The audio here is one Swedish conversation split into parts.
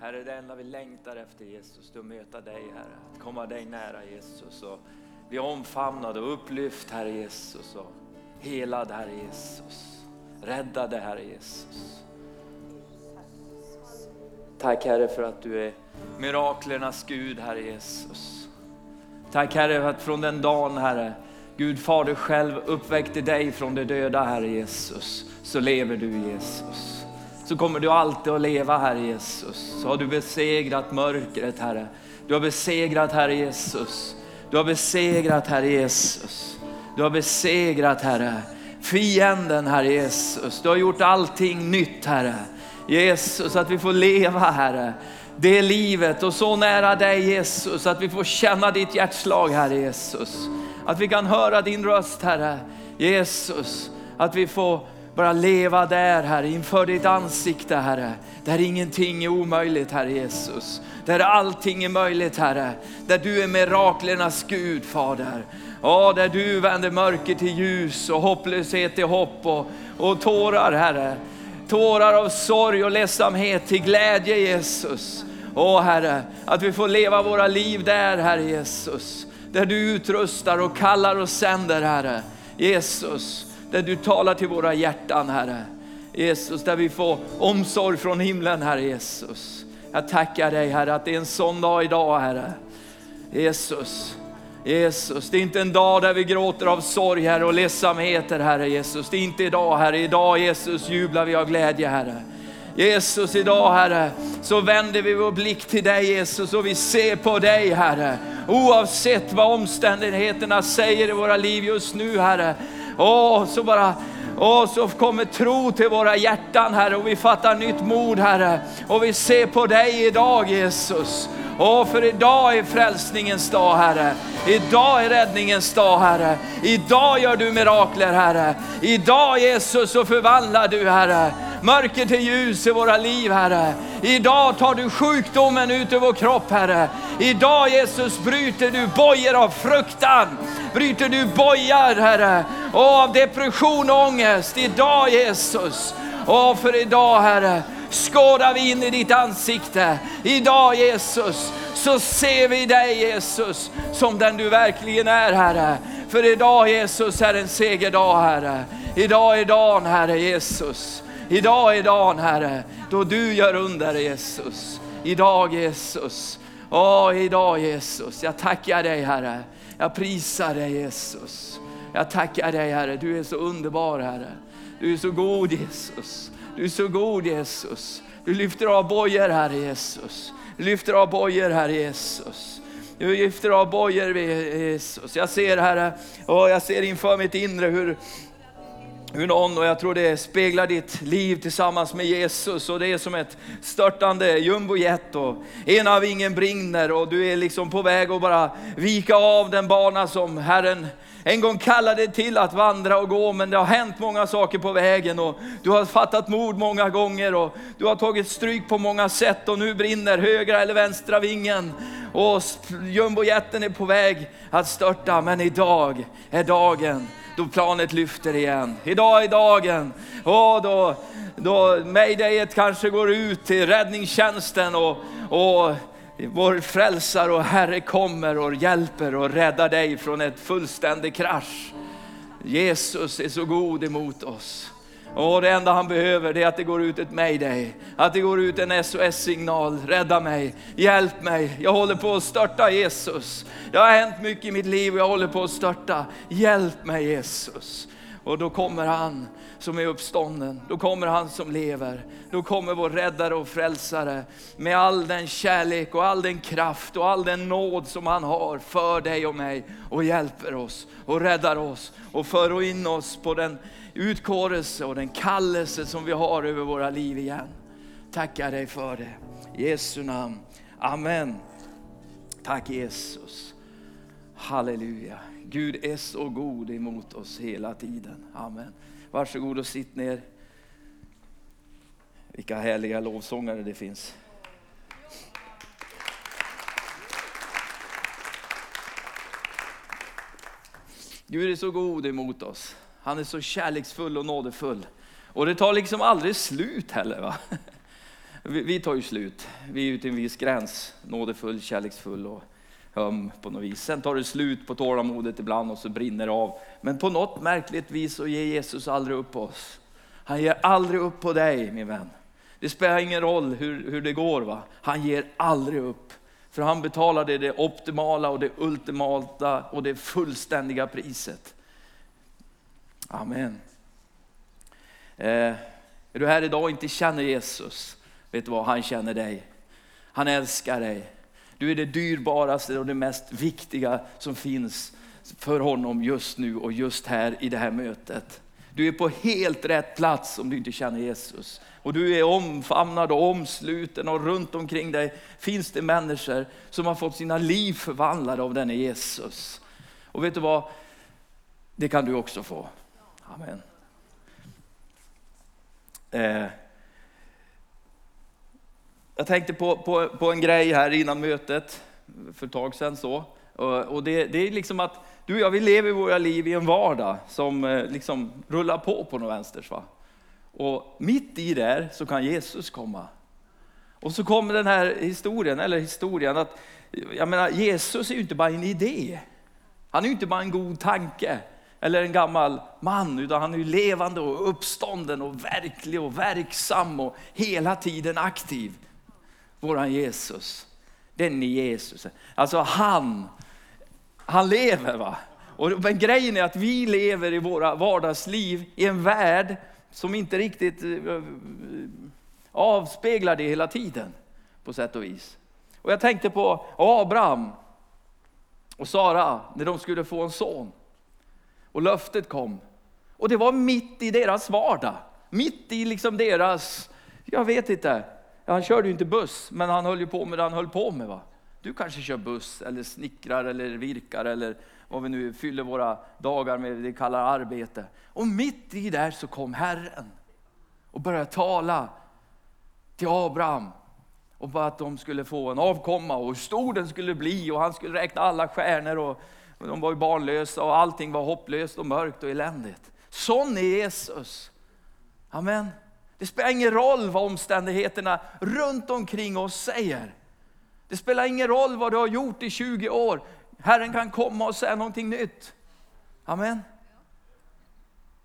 Herre, det enda vi längtar efter Jesus, det är att möta dig Herre, att komma dig nära Jesus. Och bli omfamnad och upplyft Herre Jesus. Och helad Herre Jesus, räddade Herre Jesus. Tack Herre för att du är miraklernas Gud Herre Jesus. Tack Herre för att från den dagen Herre, Gud Fader själv uppväckte dig från de döda Herre Jesus, så lever du Jesus så kommer du alltid att leva Herre Jesus. Så har du besegrat mörkret Herre. Du har besegrat Herre Jesus. Du har besegrat Herre Jesus. Du har besegrat Herre fienden Herre Jesus. Du har gjort allting nytt Herre. Jesus, att vi får leva Herre det livet och så nära dig Jesus, att vi får känna ditt hjärtslag Herre Jesus. Att vi kan höra din röst Herre Jesus. Att vi får bara leva där Herre, inför ditt ansikte Herre. Där ingenting är omöjligt Herre Jesus. Där allting är möjligt Herre. Där du är miraklernas Gud Fader. Ja, där du vänder mörker till ljus och hopplöshet till hopp och, och tårar Herre. Tårar av sorg och ledsamhet till glädje Jesus. Åh Herre, att vi får leva våra liv där Herre Jesus. Där du utrustar och kallar och sänder Herre. Jesus, där du talar till våra hjärtan Herre. Jesus, där vi får omsorg från himlen Herre Jesus. Jag tackar dig Herre att det är en sån dag idag Herre. Jesus, Jesus, det är inte en dag där vi gråter av sorg Herre och ledsamheter Herre Jesus. Det är inte idag Herre, idag Jesus jublar vi av glädje Herre. Jesus, idag Herre, så vänder vi vår blick till dig Jesus och vi ser på dig Herre. Oavsett vad omständigheterna säger i våra liv just nu Herre, Åh, så bara och så kommer tro till våra hjärtan Herre och vi fattar nytt mod Herre. Och vi ser på dig idag Jesus. Åh, för idag är frälsningens dag Herre. Idag är räddningens dag Herre. Idag gör du mirakler Herre. Idag Jesus så förvandlar du Herre mörker till ljus i våra liv Herre. Idag tar du sjukdomen ut ur vår kropp Herre. Idag Jesus bryter du bojor av fruktan. Bryter du bojar Herre. Och av depression och ångest. Idag Jesus. Och för idag Herre skådar vi in i ditt ansikte. Idag Jesus så ser vi dig Jesus som den du verkligen är Herre. För idag Jesus är en segerdag Herre. Idag är dagen Herre Jesus. Idag är dagen Herre, då du gör under Jesus. Idag Jesus. Åh, idag Jesus. Jag tackar dig Herre. Jag prisar dig Jesus. Jag tackar dig Herre, du är så underbar Herre. Du är så god Jesus. Du är så god Jesus. Du lyfter av bojor Herre Jesus. Du lyfter av bojor Herre Jesus. Du lyfter av bojor Jesus. Jag ser Herre, och jag ser inför mitt inre hur hur någon, och jag tror det speglar ditt liv tillsammans med Jesus och det är som ett störtande jumbojet och ena vingen brinner och du är liksom på väg att bara vika av den bana som Herren en gång kallade till att vandra och gå, men det har hänt många saker på vägen och du har fattat mod många gånger och du har tagit stryk på många sätt och nu brinner högra eller vänstra vingen och jumbojeten är på väg att störta. Men idag är dagen då planet lyfter igen. Idag är dagen och då, då maydayet kanske går ut till räddningstjänsten och, och vår frälsare och Herre kommer och hjälper och räddar dig från ett fullständig krasch. Jesus är så god emot oss. Och det enda han behöver det är att det går ut ett mayday, att det går ut en SOS-signal. Rädda mig, hjälp mig, jag håller på att störta Jesus. Det har hänt mycket i mitt liv och jag håller på att störta. Hjälp mig Jesus. Och då kommer han som är uppstånden. Då kommer han som lever. Då kommer vår räddare och frälsare med all den kärlek och all den kraft och all den nåd som han har för dig och mig och hjälper oss och räddar oss och för in oss på den utkårelse och den kallelse som vi har över våra liv igen. Tackar dig för det. I Jesu namn. Amen. Tack Jesus. Halleluja. Gud är så god emot oss hela tiden. Amen. Varsågod och sitt ner. Vilka härliga lovsångare det finns. Gud är så god emot oss. Han är så kärleksfull och nådefull. Och det tar liksom aldrig slut heller. Va? vi, tar ju slut. Vi är ute i en viss gräns, nådefull, kärleksfull och öm på något vis. Sen tar det slut på tålamodet ibland och så brinner det av. Men på något märkligt vis så ger Jesus aldrig upp på oss. Han ger aldrig upp på dig min vän. Det spelar ingen roll hur, hur det går. Va? Han ger aldrig upp. För han betalade det optimala och det ultimata och det fullständiga priset. Amen. Eh, är du här idag och inte känner Jesus, vet du vad? Han känner dig. Han älskar dig. Du är det dyrbaraste och det mest viktiga som finns för honom just nu och just här i det här mötet. Du är på helt rätt plats om du inte känner Jesus. Och du är omfamnad och omsluten och runt omkring dig finns det människor som har fått sina liv förvandlade av denne Jesus. Och vet du vad? Det kan du också få. Amen. Eh. Jag tänkte på, på, på en grej här innan mötet för ett tag sedan. Så. Och det, det är liksom att du och jag, vi lever våra liv i en vardag som eh, liksom rullar på på något vänsters. Va? Och mitt i där så kan Jesus komma. Och så kommer den här historien, eller historien att jag menar, Jesus är ju inte bara en idé. Han är ju inte bara en god tanke eller en gammal man, utan han är ju levande och uppstånden och verklig och verksam och hela tiden aktiv. Våran Jesus, den är Jesus. Alltså han, han lever va. Och, men grejen är att vi lever i våra vardagsliv i en värld som inte riktigt eh, avspeglar det hela tiden på sätt och vis. Och jag tänkte på Abraham och Sara när de skulle få en son. Och löftet kom. Och det var mitt i deras vardag. Mitt i liksom deras, jag vet inte, han körde ju inte buss, men han höll ju på med det han höll på med. Va? Du kanske kör buss eller snickrar eller virkar eller vad vi nu fyller våra dagar med, det kallar arbete. Och mitt i där så kom Herren och började tala till Abraham och bara att de skulle få en avkomma och hur stor den skulle bli och han skulle räkna alla stjärnor och de var ju barnlösa och allting var hopplöst och mörkt och eländigt. Sån är Jesus. Amen. Det spelar ingen roll vad omständigheterna runt omkring oss säger. Det spelar ingen roll vad du har gjort i 20 år. Herren kan komma och säga någonting nytt. Amen.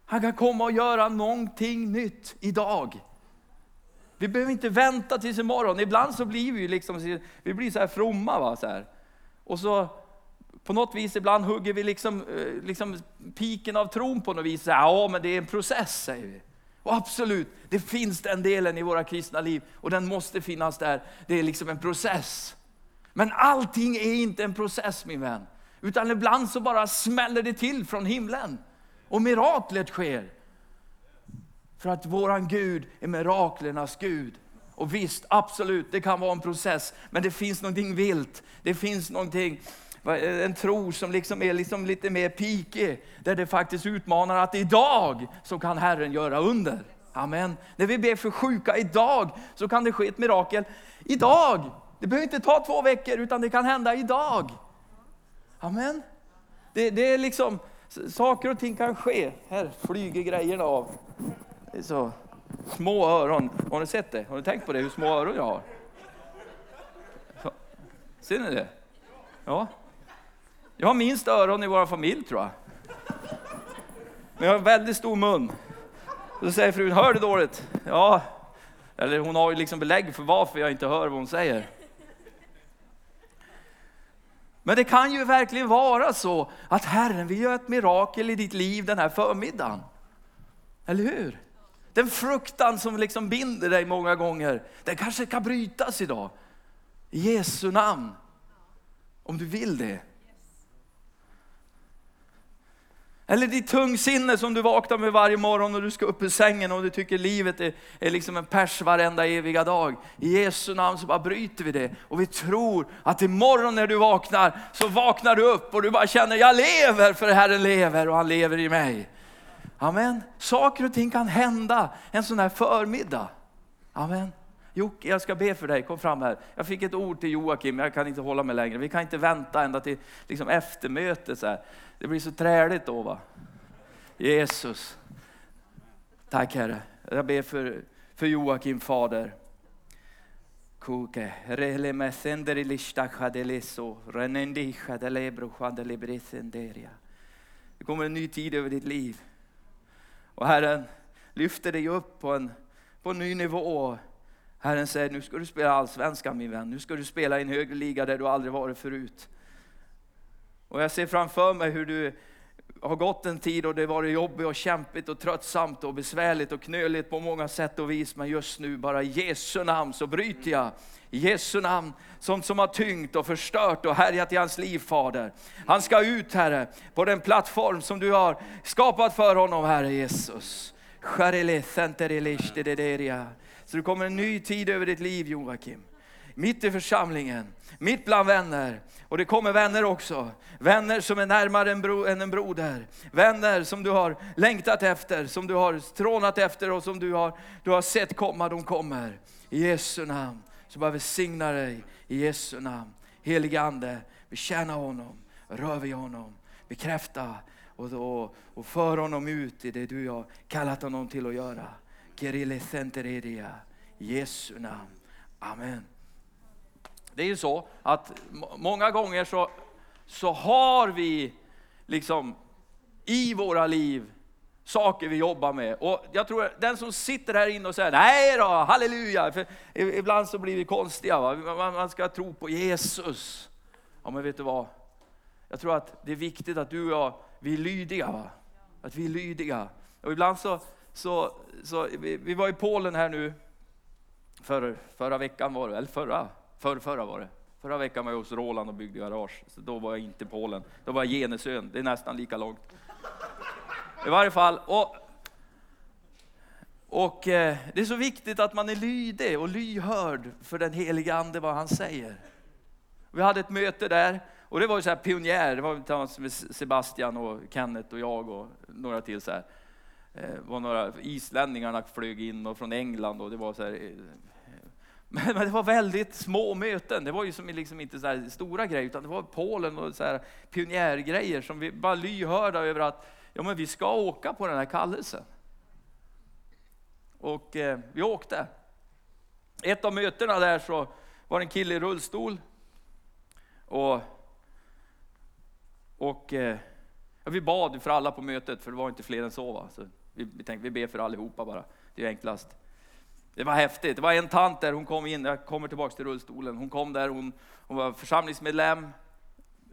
Han kan komma och göra någonting nytt idag. Vi behöver inte vänta tills imorgon. Ibland så blir vi liksom, vi blir så här fromma. Va? Så här. Och så på något vis ibland hugger vi liksom, eh, liksom piken av tron på något vis. Ja, men det är en process, säger vi. Och absolut, det finns den delen i våra kristna liv och den måste finnas där. Det är liksom en process. Men allting är inte en process min vän. Utan ibland så bara smäller det till från himlen. Och miraklet sker. För att våran Gud är miraklernas Gud. Och visst, absolut, det kan vara en process. Men det finns någonting vilt. Det finns någonting, Eh, en tro som liksom är liksom lite mer pikig. Där det faktiskt utmanar att idag så kan Herren göra under. Amen. När vi ber för sjuka idag så kan det ske ett mirakel. Idag! Det behöver inte ta två veckor utan det kan hända idag. Amen. Det, det är liksom, saker och ting kan ske. Här flyger grejerna av. Det är så. Små öron. Har ni sett det? Har ni tänkt på det, hur små öron jag har? Ser ni det? Ja. Jag har minst öron i vår familj tror jag. Men jag har väldigt stor mun. Då säger frun, hör du dåligt? Ja. Eller hon har ju liksom belägg för varför jag inte hör vad hon säger. Men det kan ju verkligen vara så att Herren vill göra ett mirakel i ditt liv den här förmiddagen. Eller hur? Den fruktan som liksom binder dig många gånger, den kanske kan brytas idag. I Jesu namn. Om du vill det. Eller ditt tungsinne som du vaknar med varje morgon och du ska upp ur sängen och du tycker livet är, är liksom en pers varenda eviga dag. I Jesu namn så bara bryter vi det och vi tror att imorgon när du vaknar så vaknar du upp och du bara känner jag lever för Herren lever och han lever i mig. Amen. Saker och ting kan hända en sån här förmiddag. Amen. Jocke, jag ska be för dig, kom fram här. Jag fick ett ord till Joakim, jag kan inte hålla mig längre. Vi kan inte vänta ända till liksom, eftermötet. Så här. Det blir så träligt då. Va? Jesus. Tack Herre. Jag ber för, för Joakim, Fader. Kuke, rele me senderi. Det kommer en ny tid över ditt liv. Och Herren lyfter dig upp på en, på en ny nivå. Herren säger, nu ska du spela allsvenskan min vän. Nu ska du spela i en högre liga där du aldrig varit förut. Och jag ser framför mig hur du har gått en tid och det har varit jobbigt och kämpigt och tröttsamt och besvärligt och knöligt på många sätt och vis. Men just nu, bara i Jesu namn så bryter jag i Jesu namn, sånt som har tyngt och förstört och härjat i hans liv, Fader. Han ska ut, Herre, på den plattform som du har skapat för honom, Herre Jesus. Så det kommer en ny tid över ditt liv, Joakim mitt i församlingen, mitt bland vänner. Och det kommer vänner också. Vänner som är närmare än, bro, än en broder. Vänner som du har längtat efter, som du har strånat efter och som du har, du har sett komma, de kommer. I Jesu namn. Så bara välsigna dig i Jesu namn. Helige Ande, betjäna honom, rör vid honom, bekräfta och, och, och för honom ut i det du har kallat honom till att göra. Kirille Centeredia, Jesu namn. Amen. Det är ju så att många gånger så, så har vi liksom i våra liv saker vi jobbar med. Och jag tror den som sitter här inne och säger nej då, halleluja. För ibland så blir vi konstiga. Va? Man ska tro på Jesus. Ja men vet du vad? Jag tror att det är viktigt att du och jag, vi är lydiga. Va? Att vi är lydiga. Och ibland så, så, så vi, vi var i Polen här nu, för, förra veckan var det, eller förra, för, förra var det. Förra veckan var jag hos Roland och byggde garage. Så då var jag inte i Polen. Då var jag Genesön. Det är nästan lika långt. I varje fall. Och, och eh, det är så viktigt att man är lydig och lyhörd för den heliga Ande, vad han säger. Vi hade ett möte där och det var ju så här pionjär. Det var tillsammans med Sebastian och Kenneth och jag och några till så här. Det var några islänningarna flög in och från England och det var så här eh, men, men, det var väldigt små möten. Det var ju som liksom inte så stora grejer, utan det var Polen och så här pionjärgrejer som vi var lyhörda över att ja, men vi ska åka på den här kallelsen. Och eh, vi åkte. Ett av mötena där så var det en kille i rullstol. Och, och eh, vi bad för alla på mötet, för det var inte fler än så. Va? så vi, vi tänkte vi ber för allihopa bara, det är enklast. Det var häftigt. Det var en tant där, hon kom in, jag kommer tillbaka till rullstolen. Hon kom där, hon, hon var församlingsmedlem,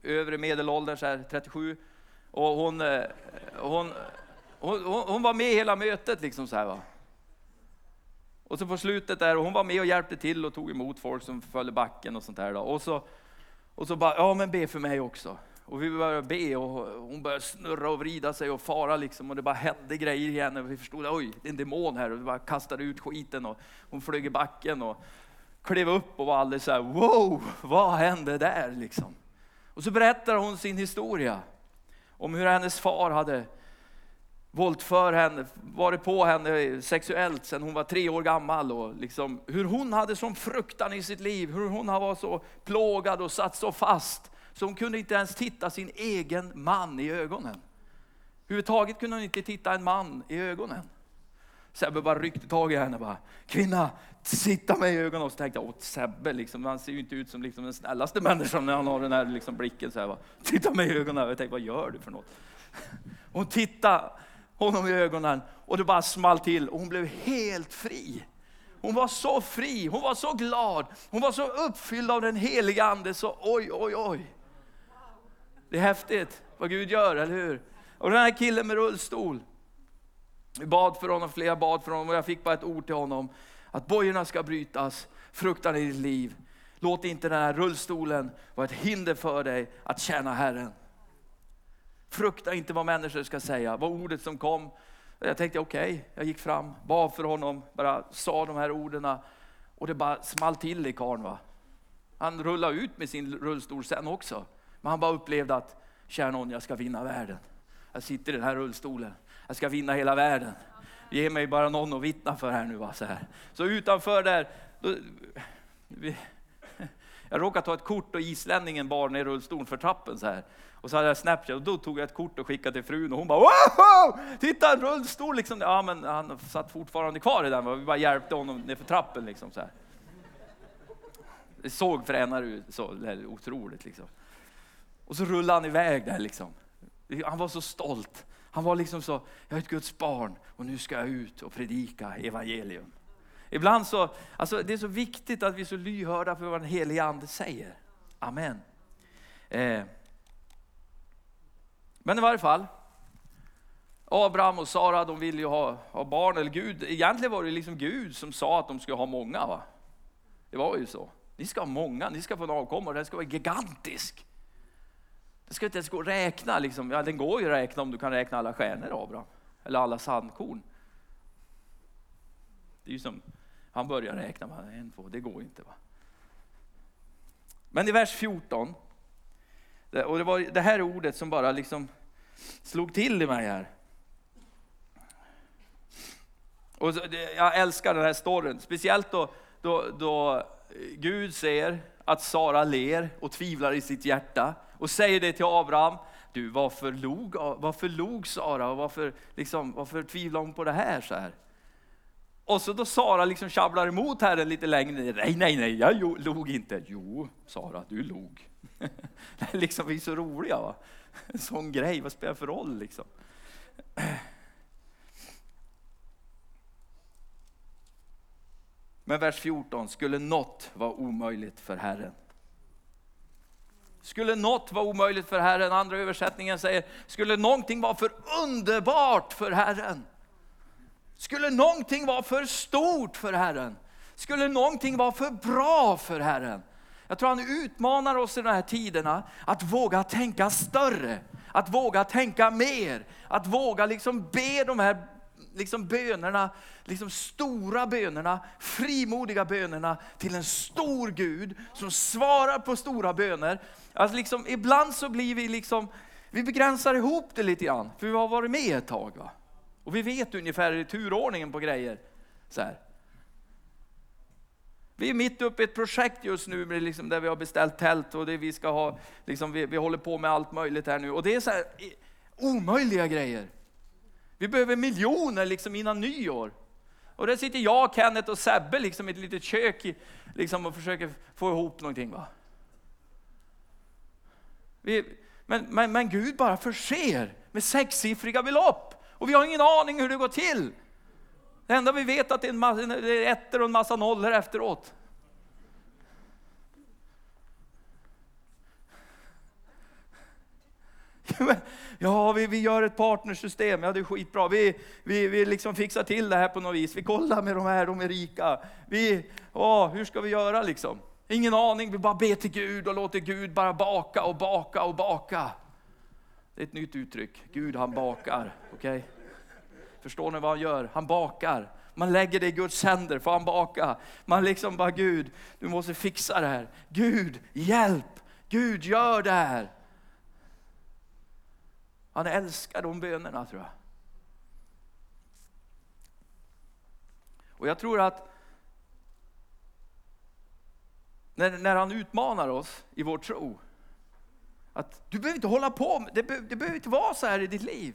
övre medelåldern så här, 37. Och eh, hon, hon, hon, hon, var med hela mötet liksom så här va. Och så på slutet där, och hon var med och hjälpte till och tog emot folk som föll i backen och sånt där. Då. Och så, och så bara, ja men be för mig också. Och vi började be och hon började snurra och vrida sig och fara liksom och det bara hände grejer igen. Och vi förstod, oj, det är en demon här och vi bara kastade ut skiten och hon flög i backen och klev upp och var alldeles så här, wow, vad hände där liksom? Och så berättar hon sin historia om hur hennes far hade våldför henne, varit på henne sexuellt sedan hon var tre år gammal och liksom hur hon hade sån fruktan i sitt liv, hur hon var så plågad och satt så fast så hon kunde inte ens titta sin egen man i ögonen. Överhuvudtaget kunde hon inte titta en man i ögonen. Sebbe bara ryckte tag i henne och bara, kvinna, titta mig i ögonen. Och så tänkte jag, åt Sebbe, liksom, han ser ju inte ut som liksom den snällaste människan när han har den här liksom, blicken. Så här, bara, titta mig i ögonen. Och Jag tänkte, vad gör du för något? Hon tittade honom i ögonen och det bara small till och hon blev helt fri. Hon var så fri, hon var så glad, hon var så uppfylld av den heliga ande så oj, oj, oj. Det är häftigt vad Gud gör, eller hur? Och den här killen med rullstol, vi bad för honom, flera bad för honom och jag fick bara ett ord till honom. Att bojorna ska brytas, fruktan i ditt liv. Låt inte den här rullstolen vara ett hinder för dig att tjäna Herren. Frukta inte vad människor ska säga, vad ordet som kom. Jag tänkte okej, okay. jag gick fram, bad för honom, bara sa de här orden och det bara small till i karln. Han rullade ut med sin rullstol sen också. Men han bara upplevde att, kära någon, jag ska vinna världen. Jag sitter i den här rullstolen. Jag ska vinna hela världen. Ge mig bara någon att vittna för här nu. Va? Så, här. så utanför där, då, vi, jag råkade ta ett kort och islänningen bar ner rullstolen för trappen så här. Och så hade jag Snapchat och då tog jag ett kort och skickade till frun och hon bara wow! Titta en rullstol liksom. Ja men han satt fortfarande kvar i den, vi bara hjälpte honom ner för trappen liksom så här. Det såg fränare ut, så otroligt liksom. Och så rullade han iväg där liksom. Han var så stolt. Han var liksom så, jag är ett Guds barn och nu ska jag ut och predika evangelium. Ibland så, alltså det är så viktigt att vi är så lyhörda för vad den helige ande säger. Amen. Eh. Men i varje fall, Abraham och Sara de ville ju ha, ha barn, eller Gud, egentligen var det liksom Gud som sa att de skulle ha många. Va? Det var ju så. Ni ska ha många, ni ska få en avkomma och den ska vara gigantisk. Det ska inte ens gå att räkna. Liksom. Ja, den går ju att räkna om du kan räkna alla stjärnor Abraham. Eller alla sandkorn. Det är ju som, han börjar räkna, med en, två, det går inte. Va? Men i vers 14, och det var det här ordet som bara liksom slog till i mig här. Och jag älskar den här storyn, speciellt då, då, då Gud säger att Sara ler och tvivlar i sitt hjärta och säger det till Abraham. Du, varför log, varför log Sara och varför, liksom, varför tvivlar hon på det här? så här? Och så då Sara liksom tjabblar emot Herren lite längre Nej, nej, nej, jag log inte. Jo, Sara, du log. liksom, vi är så roliga. Va? En sån grej, vad spelar det för roll liksom? Men vers 14, skulle något vara omöjligt för Herren? Skulle något vara omöjligt för Herren? Andra översättningen säger, skulle någonting vara för underbart för Herren? Skulle någonting vara för stort för Herren? Skulle någonting vara för bra för Herren? Jag tror han utmanar oss i de här tiderna att våga tänka större, att våga tänka mer, att våga liksom be de här liksom bönerna, liksom stora bönerna, frimodiga bönerna till en stor Gud som svarar på stora böner. Alltså liksom, ibland så blir vi liksom, vi begränsar ihop det lite grann, för vi har varit med ett tag. Va? Och vi vet ungefär turordningen på grejer. Så här. Vi är mitt uppe i ett projekt just nu liksom, där vi har beställt tält och det vi ska ha, liksom, vi, vi håller på med allt möjligt här nu. Och det är så här, omöjliga grejer. Vi behöver miljoner liksom innan nyår. Och där sitter jag, Kenneth och Sebbe liksom i ett litet kök liksom, och försöker få ihop någonting. Va? Vi, men, men, men Gud bara förser med sexsiffriga belopp. Och vi har ingen aning hur det går till. Det enda vi vet är att det är, en massa, det är ettor och en massa nollor efteråt. Ja, vi, vi gör ett partnersystem, ja det är skitbra. Vi, vi, vi liksom fixar till det här på något vis. Vi kollar med de här, de är rika. Vi, åh, hur ska vi göra liksom? Ingen aning, vi bara ber till Gud och låter Gud bara baka och baka och baka. Det är ett nytt uttryck. Gud han bakar. Okay? Förstår ni vad han gör? Han bakar. Man lägger det i Guds händer, får han baka. Man liksom bara, Gud, du måste fixa det här. Gud, hjälp! Gud, gör det här. Han älskar de bönerna tror jag. Och jag tror att när, när han utmanar oss i vår tro, att du behöver inte hålla på, det, be, det behöver inte vara så här i ditt liv.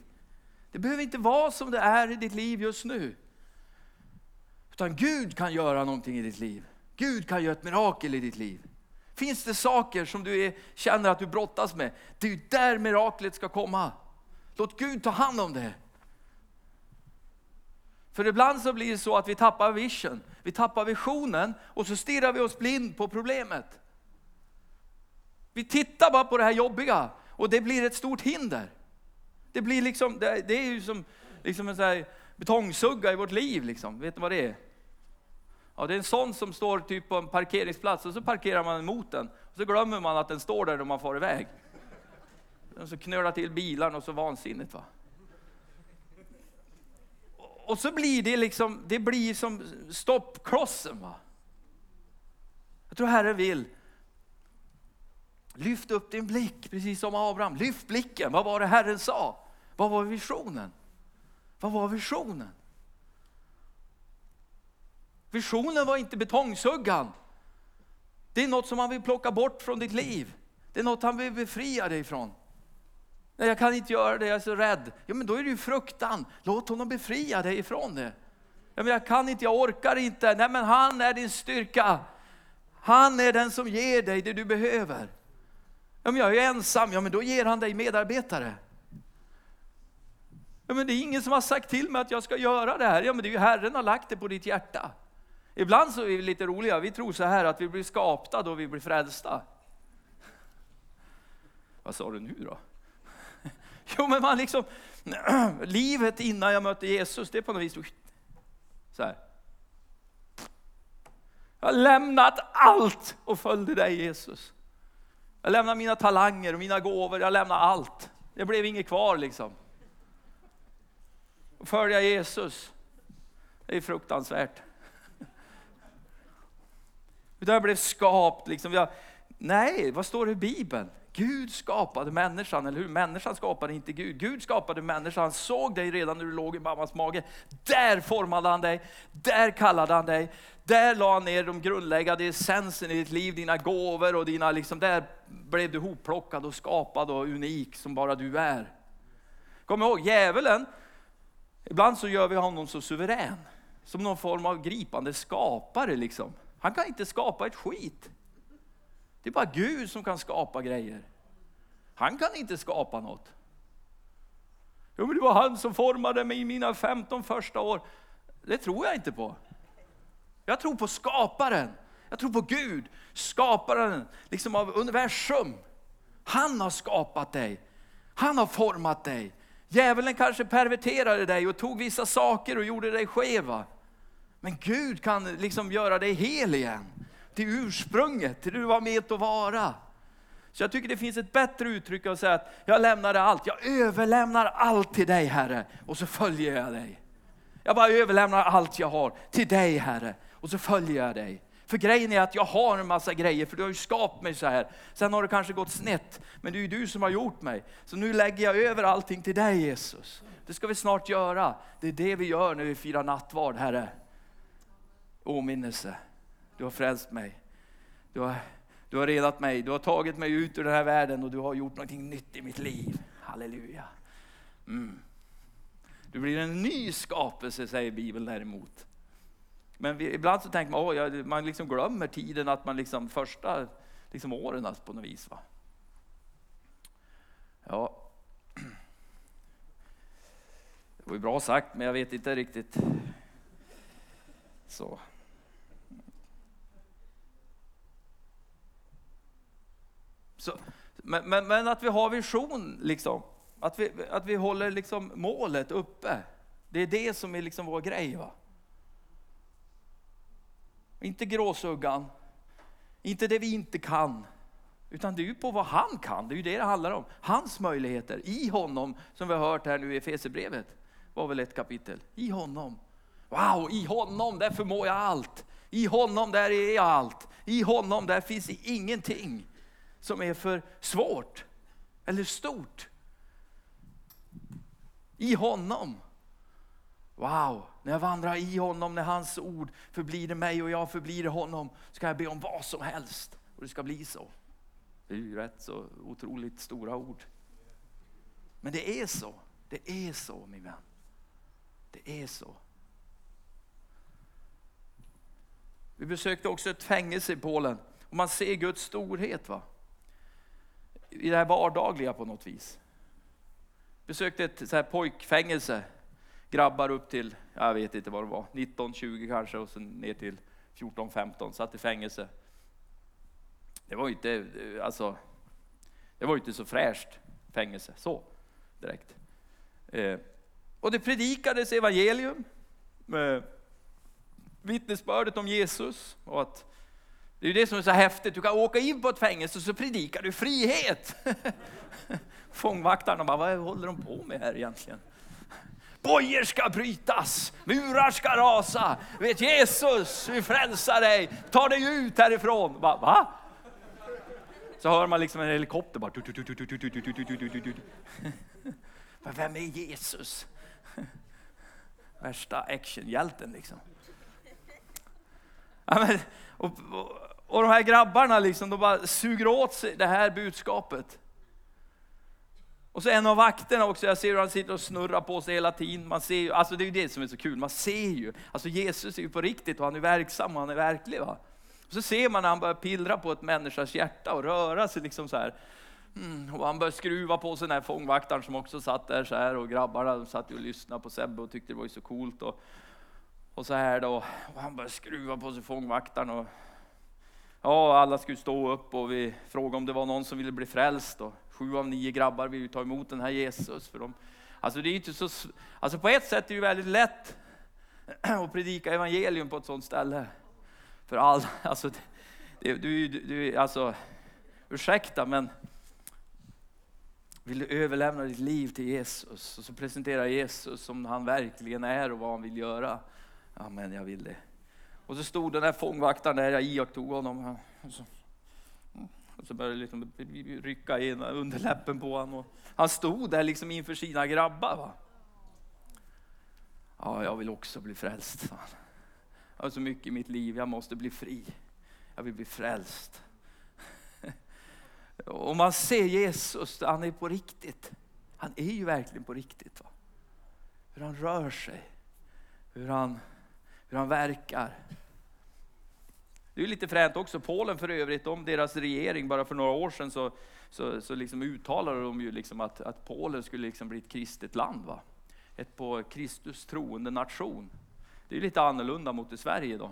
Det behöver inte vara som det är i ditt liv just nu. Utan Gud kan göra någonting i ditt liv. Gud kan göra ett mirakel i ditt liv. Finns det saker som du är, känner att du brottas med, det är där miraklet ska komma. Låt Gud ta hand om det. För ibland så blir det så att vi tappar vision, vi tappar visionen och så stirrar vi oss blind på problemet. Vi tittar bara på det här jobbiga och det blir ett stort hinder. Det blir liksom, det, är ju som liksom en sån betongsugga i vårt liv. Liksom. Vet ni vad det är? Ja, det är en sån som står typ på en parkeringsplats och så parkerar man emot den. Och så glömmer man att den står där när man far iväg. Och så knölar till bilarna och så vansinnigt. Va? Och så blir det liksom, det blir som stoppklossen. Va? Jag tror Herren vill Lyft upp din blick, precis som Abraham. Lyft blicken. Vad var det Herren sa? Vad var visionen? Vad var visionen? Visionen var inte betongsuggan. Det är något som han vill plocka bort från ditt liv. Det är något han vill befria dig ifrån. Nej, jag kan inte göra det, jag är så rädd. Ja, men då är det ju fruktan. Låt honom befria dig ifrån det. Ja, men jag kan inte, jag orkar inte. Nej, men han är din styrka. Han är den som ger dig det du behöver. Om jag är ensam, ja men då ger han dig medarbetare. Ja, men det är ingen som har sagt till mig att jag ska göra det här. Ja, men det är ju Herren har lagt det på ditt hjärta. Ibland så är vi lite roliga, vi tror så här att vi blir skapta då vi blir frälsta. Vad sa du nu då? Jo men man liksom, livet innan jag mötte Jesus, det är på något vis så här. Jag har lämnat allt och följde dig Jesus. Jag lämnade mina talanger och mina gåvor, jag lämnade allt. Det blev inget kvar liksom. Och följa Jesus, det är fruktansvärt. Utan jag blev skapt liksom. Jag, nej, vad står det i Bibeln? Gud skapade människan, eller hur? Människan skapade inte Gud. Gud skapade människan, han såg dig redan när du låg i mammas mage. Där formade han dig, där kallade han dig, där la han ner de grundläggande essensen i ditt liv, dina gåvor och dina, liksom, där blev du hopplockad och skapad och unik som bara du är. Kom ihåg, djävulen, ibland så gör vi honom så suverän. Som någon form av gripande skapare liksom. Han kan inte skapa ett skit. Det är bara Gud som kan skapa grejer. Han kan inte skapa något. Jo, men det var han som formade mig i mina 15 första år. Det tror jag inte på. Jag tror på skaparen. Jag tror på Gud, skaparen liksom av universum. Han har skapat dig. Han har format dig. Djävulen kanske perverterade dig och tog vissa saker och gjorde dig skeva. Men Gud kan liksom göra dig hel igen till ursprunget, till det du var med att vara. Så jag tycker det finns ett bättre uttryck att säga att jag lämnar allt, jag överlämnar allt till dig Herre och så följer jag dig. Jag bara överlämnar allt jag har till dig Herre och så följer jag dig. För grejen är att jag har en massa grejer, för du har ju skapat mig så här. Sen har det kanske gått snett, men det är ju du som har gjort mig. Så nu lägger jag över allting till dig Jesus. Det ska vi snart göra. Det är det vi gör när vi firar nattvard Herre. Åminnelse. Du har frälst mig. Du har, du har redat mig. Du har tagit mig ut ur den här världen och du har gjort någonting nytt i mitt liv. Halleluja. Mm. Du blir en ny skapelse säger Bibeln däremot. Men vi, ibland så tänker man, åh, jag, man liksom glömmer tiden att man liksom första liksom åren alltså på något vis. Va? Ja. Det var ju bra sagt, men jag vet inte riktigt. Så. Så, men, men, men, att vi har vision, liksom. att, vi, att vi håller liksom målet uppe. Det är det som är liksom vår grej. Va? Inte gråsuggan, inte det vi inte kan. Utan det är ju på vad han kan, det är ju det det handlar om. Hans möjligheter i honom, som vi har hört här nu i Efesierbrevet, var väl ett kapitel. I honom. Wow, i honom där förmår jag allt. I honom där är jag allt. I honom där finns ingenting som är för svårt eller stort. I honom. Wow, när jag vandrar i honom, när hans ord förblir mig och jag förblir honom, ska jag be om vad som helst och det ska bli så. Det är ju rätt så otroligt stora ord. Men det är så. Det är så min vän. Det är så. Vi besökte också ett fängelse i Polen och man ser Guds storhet. va? I det här vardagliga på något vis. Besökte ett så här pojkfängelse, grabbar upp till, jag vet inte vad det var, 19, 20 kanske och sen ner till 14, 15, satt i fängelse. Det var inte, alltså, det var inte så fräscht fängelse, så direkt. Eh, och det predikades evangelium, med vittnesbördet om Jesus och att det är ju det som är så häftigt. Du kan åka in på ett fängelse och så predikar du frihet. Fångvaktarna bara, vad håller de på med här egentligen? Bojor ska brytas, murar ska rasa. Vet Jesus vi frälsar dig, ta dig ut härifrån. Va? Va? Så hör man liksom en helikopter bara. Men vem är Jesus? Värsta actionhjälten liksom. Ja, men, och, och, och de här grabbarna liksom, de bara suger åt sig det här budskapet. Och så en av vakterna också, jag ser hur han sitter och snurrar på sig hela tiden. Man ser ju, alltså det är ju det som är så kul, man ser ju. Alltså Jesus är ju på riktigt och han är verksam och han är verklig. Va? Så ser man när han börjar pillra på ett människas hjärta och röra sig liksom så här. Mm, och han började skruva på sig den här fångvaktaren som också satt där så här och grabbarna de satt och lyssnade på Sebbe och tyckte det var ju så coolt. Och, och så här då. Och han började skruva på sig fångvaktaren. Och, ja, alla skulle stå upp och vi frågade om det var någon som ville bli frälst. Och sju av nio grabbar vill ta emot den här Jesus. För de, Alltså, det är inte så, alltså på ett sätt är det väldigt lätt att predika evangelium på ett sådant ställe. För alla, alltså, det, du, du, alltså, ursäkta men vill du överlämna ditt liv till Jesus och så presentera Jesus som han verkligen är och vad han vill göra. Ja, men jag vill det. Och så stod den där fångvaktaren där, jag iakttog honom. Och så, och så började liksom rycka in underläppen på honom. han stod där liksom inför sina grabbar. Va? Ja, jag vill också bli frälst. sa han. Jag har så mycket i mitt liv, jag måste bli fri. Jag vill bli frälst. Och man ser Jesus, han är på riktigt. Han är ju verkligen på riktigt. Va? Hur han rör sig, hur han, hur han verkar. Det är lite fränt också, Polen för övrigt, om deras regering, bara för några år sedan så, så, så liksom uttalade de ju liksom att, att Polen skulle liksom bli ett kristet land. Va? Ett på Kristus troende nation. Det är lite annorlunda mot i Sverige då.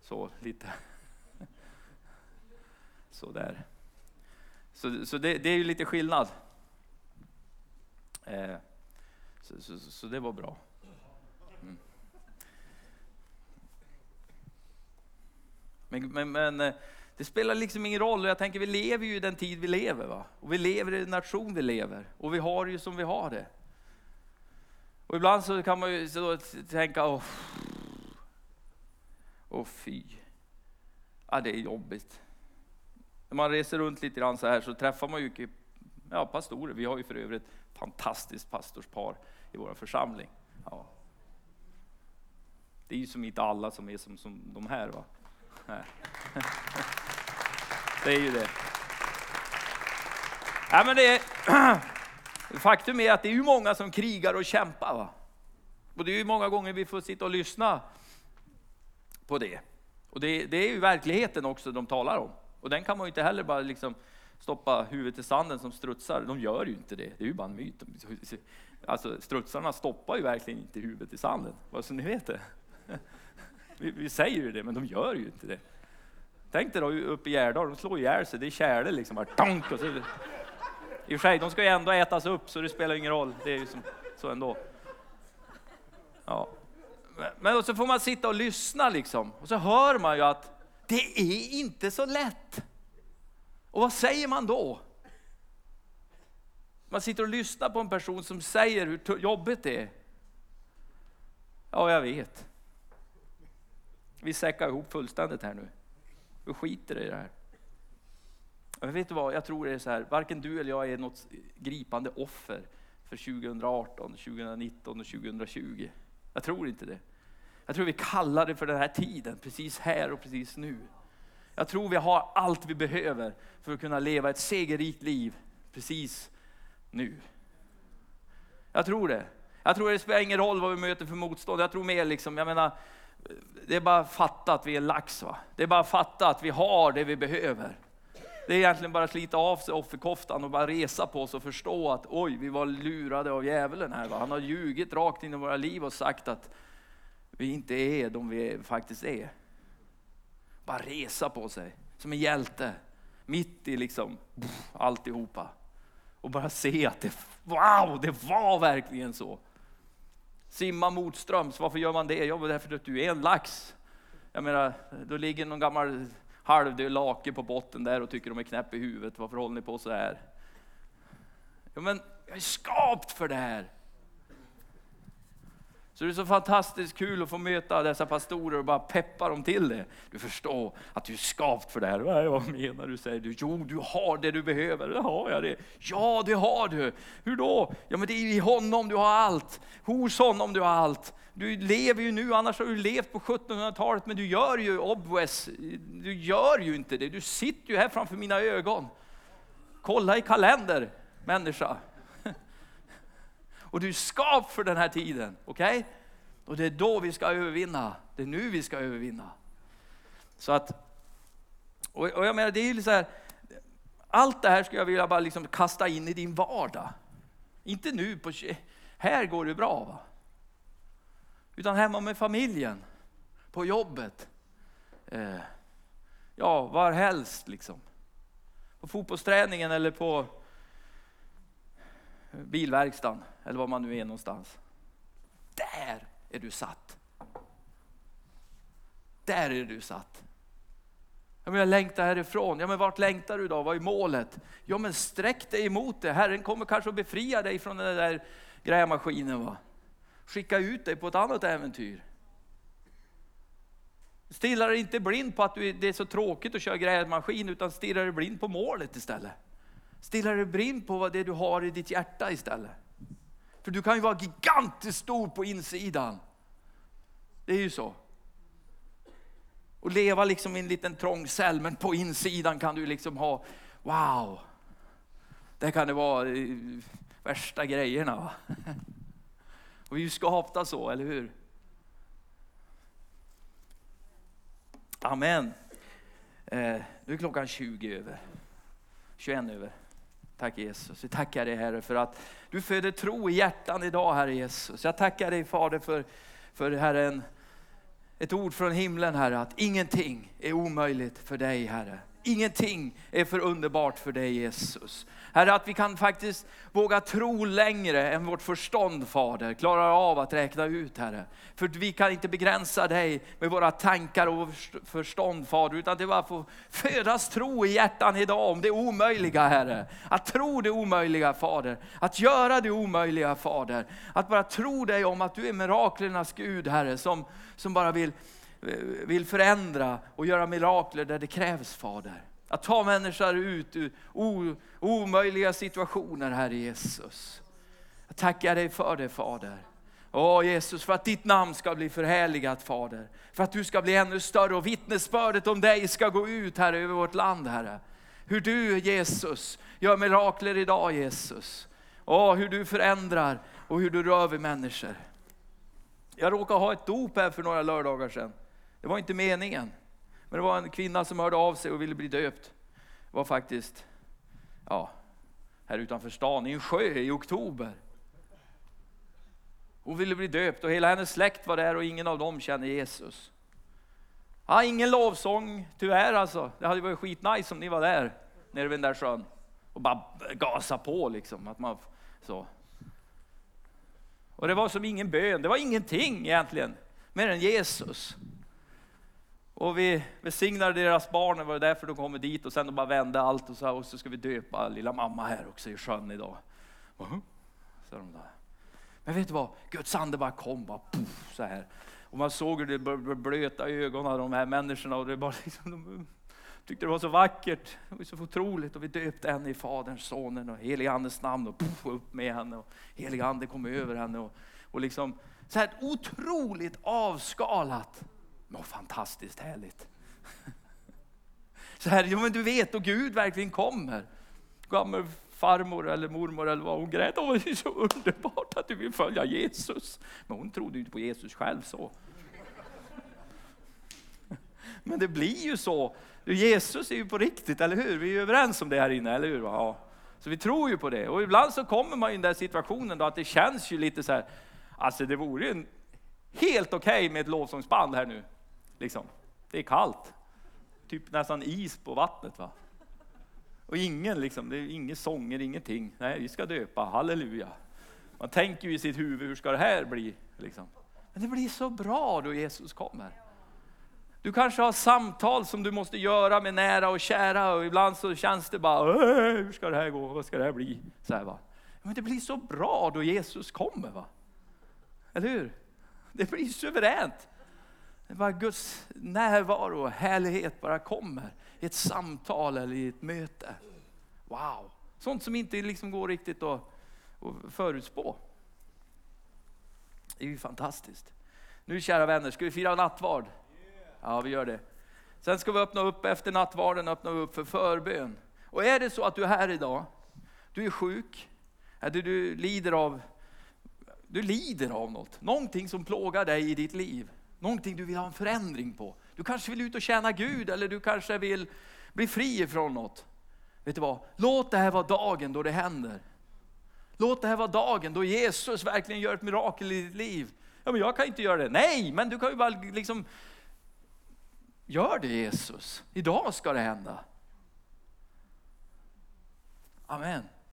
Så lite. Så där. Så, så det, det, är ju lite skillnad. Eh, så, så, så, det var bra. Men, men, men, eh, det spelar liksom ingen roll. Jag tänker vi lever ju i den tid vi lever. Va? Och vi lever i den nation vi lever. Och vi har det ju som vi har det. Och ibland så kan man ju så tänka, åh, åh fy. Ja, det är jobbigt. När man reser runt lite grann så här så träffar man ju ja, pastorer. Vi har ju för övrigt ett fantastiskt pastorspar i vår församling. Ja. Det är ju som inte alla som är som, som de här. Va? Det är ju det. Ja, men det är, faktum är att det är ju många som krigar och kämpar. Va? Och det är ju många gånger vi får sitta och lyssna på det. Och det, det är ju verkligheten också de talar om. Och den kan man ju inte heller bara liksom stoppa huvudet i sanden som strutsar. De gör ju inte det, det är ju bara en myt. Alltså strutsarna stoppar ju verkligen inte huvudet i sanden, bara så ni vet det. Vi, vi säger ju det, men de gör ju inte det. Tänk dig då uppe i Gärdal, de slår ihjäl sig, det är tjäle liksom. Bara, tonk, och så. I och för sig, de ska ju ändå ätas upp så det spelar ingen roll, det är ju som, så ändå. Ja. Men så får man sitta och lyssna liksom, och så hör man ju att det är inte så lätt. Och vad säger man då? Man sitter och lyssnar på en person som säger hur jobbigt det är. Ja, jag vet. Vi säckar ihop fullständigt här nu. Vi skiter i det här. Men vet du vad, jag tror det är så här, varken du eller jag är något gripande offer för 2018, 2019 och 2020. Jag tror inte det. Jag tror vi kallar det för den här tiden, precis här och precis nu. Jag tror vi har allt vi behöver för att kunna leva ett segerrikt liv precis nu. Jag tror det. Jag tror det spelar ingen roll vad vi möter för motstånd. Jag tror mer liksom, jag menar, det är bara att fatta att vi är lax. Va? Det är bara att fatta att vi har det vi behöver. Det är egentligen bara att slita av sig offerkoftan och bara resa på oss och förstå att oj, vi var lurade av djävulen här. Va? Han har ljugit rakt in i våra liv och sagt att vi inte är de vi faktiskt är. Bara resa på sig som en hjälte. Mitt i liksom pff, alltihopa. Och bara se att det, wow, det var verkligen så. Simma motströms, varför gör man det? Jo, därför att du är en lax. Jag menar, då ligger någon gammal halvdöd lake på botten där och tycker de är knäpp i huvudet. Varför håller ni på så här? Ja, men jag är skapt för det här. Så det är så fantastiskt kul att få möta dessa pastorer och bara peppa dem till det. Du förstår att du är skapt för det här. Vad menar du? säger du. Jo, du har det du behöver. Det har jag det. Ja, det har du. Hur då? Ja, men det är i honom du har allt. Hos honom du har allt. Du lever ju nu, annars har du levt på 1700-talet, men du gör ju obvious. Du gör ju inte det. Du sitter ju här framför mina ögon. Kolla i kalender, människa. Och du är skapt för den här tiden. Okej? Okay? Och det är då vi ska övervinna. Det är nu vi ska övervinna. Så att, och, och jag menar det är ju så här, allt det här skulle jag vilja bara liksom kasta in i din vardag. Inte nu, på, här går det bra va? Utan hemma med familjen, på jobbet. Eh, ja, var helst liksom. På fotbollsträningen eller på eh, bilverkstaden eller var man nu är någonstans. Där är du satt. Där är du satt. Jag, men jag längtar härifrån. Ja, men vart längtar du då? Vad är målet? Ja, men sträck dig emot det. Herren kommer kanske att befria dig från den där grävmaskinen. Va? Skicka ut dig på ett annat äventyr. Stirra dig inte blind på att det är så tråkigt att köra grävmaskin, utan stirra dig blind på målet istället. Stirra dig blind på vad det är du har i ditt hjärta istället. För du kan ju vara gigantiskt stor på insidan. Det är ju så. Och leva liksom i en liten trång cell, men på insidan kan du liksom ha, wow. Där kan det vara eh, värsta grejerna. Va? Och vi är ju skapta så, eller hur? Amen. Eh, nu är klockan 20 över. 21 över. Tack Jesus. Vi tackar dig Herre för att du föder tro i hjärtan idag Herre Jesus. Jag tackar dig Fader för, för Herren, ett ord från himlen Herre, att ingenting är omöjligt för dig Herre. Ingenting är för underbart för dig Jesus. Herre, att vi kan faktiskt våga tro längre än vårt förstånd, Fader, klarar av att räkna ut, Herre. För vi kan inte begränsa dig med våra tankar och förstånd, Fader, utan det bara får födas tro i hjärtan idag om det omöjliga, Herre. Att tro det omöjliga, Fader. Att göra det omöjliga, Fader. Att bara tro dig om att du är miraklernas Gud, Herre, som, som bara vill, vill förändra och göra mirakler där det krävs, Fader. Att ta människor ut ur omöjliga situationer, Herre Jesus. Jag tackar dig för det, Fader. Åh Jesus, för att ditt namn ska bli förhärligat Fader. För att du ska bli ännu större och vittnesbördet om dig ska gå ut Herre över vårt land Herre. Hur du Jesus gör mirakler idag Jesus. Åh, hur du förändrar och hur du rör vid människor. Jag råkade ha ett dop här för några lördagar sedan. Det var inte meningen. Men det var en kvinna som hörde av sig och ville bli döpt. Det var faktiskt, ja, här utanför stan i en sjö i oktober. Hon ville bli döpt och hela hennes släkt var där och ingen av dem känner Jesus. Ja, ingen lovsång, tyvärr alltså. Det hade varit skitnice om ni var där, nere vid den där sjön. Och bara gasa på liksom. Att man, så. Och det var som ingen bön, det var ingenting egentligen, mer än Jesus. Och vi välsignade deras barn, det var därför de kom dit och sen de bara vände allt och sa, och så ska vi döpa lilla mamma här också i sjön idag. Så de där. Men vet du vad, Guds ande bara kom, bara puff, så här. Och man såg hur det blöta ögonen av de här människorna och det bara liksom, de tyckte det var så vackert, det var så otroligt och vi döpte henne i Faderns, Sonen och heliga Andes namn och puff, upp med henne och heliga Ande kom över henne och, och liksom så här otroligt avskalat något fantastiskt härligt. Så här, ja men du vet, och Gud verkligen kommer. Gammal farmor eller mormor eller vad hon grät. Åh, det är så underbart att du vill följa Jesus. Men hon trodde ju inte på Jesus själv så. Men det blir ju så. Jesus är ju på riktigt, eller hur? Vi är ju överens om det här inne, eller hur? Ja. Så vi tror ju på det. Och ibland så kommer man i den där situationen då att det känns ju lite så här, alltså det vore ju helt okej okay med ett lovsångsband här nu. Liksom. Det är kallt. Typ nästan is på vattnet. va? Och ingen, liksom, det är inga sånger, ingenting. Nej, vi ska döpa, halleluja. Man tänker ju i sitt huvud, hur ska det här bli? Liksom. Men det blir så bra då Jesus kommer. Du kanske har samtal som du måste göra med nära och kära och ibland så känns det bara, äh, hur ska det här gå, vad ska det här bli? Så här, va? Men det blir så bra då Jesus kommer. va? Eller hur? Det blir suveränt. Bara Guds närvaro och härlighet bara kommer i ett samtal eller i ett möte. Wow! Sånt som inte liksom går riktigt att, att förutspå. Det är ju fantastiskt. Nu kära vänner, ska vi fira nattvard? Ja, vi gör det. Sen ska vi öppna upp efter nattvarden, öppna upp för förbön. Och är det så att du är här idag, du är sjuk, eller du lider av, du lider av något, någonting som plågar dig i ditt liv. Någonting du vill ha en förändring på. Du kanske vill ut och tjäna Gud eller du kanske vill bli fri ifrån något. Vet du vad? Låt det här vara dagen då det händer. Låt det här vara dagen då Jesus verkligen gör ett mirakel i ditt liv. Ja, men jag kan inte göra det. Nej, men du kan ju bara liksom, gör det Jesus. Idag ska det hända. Amen.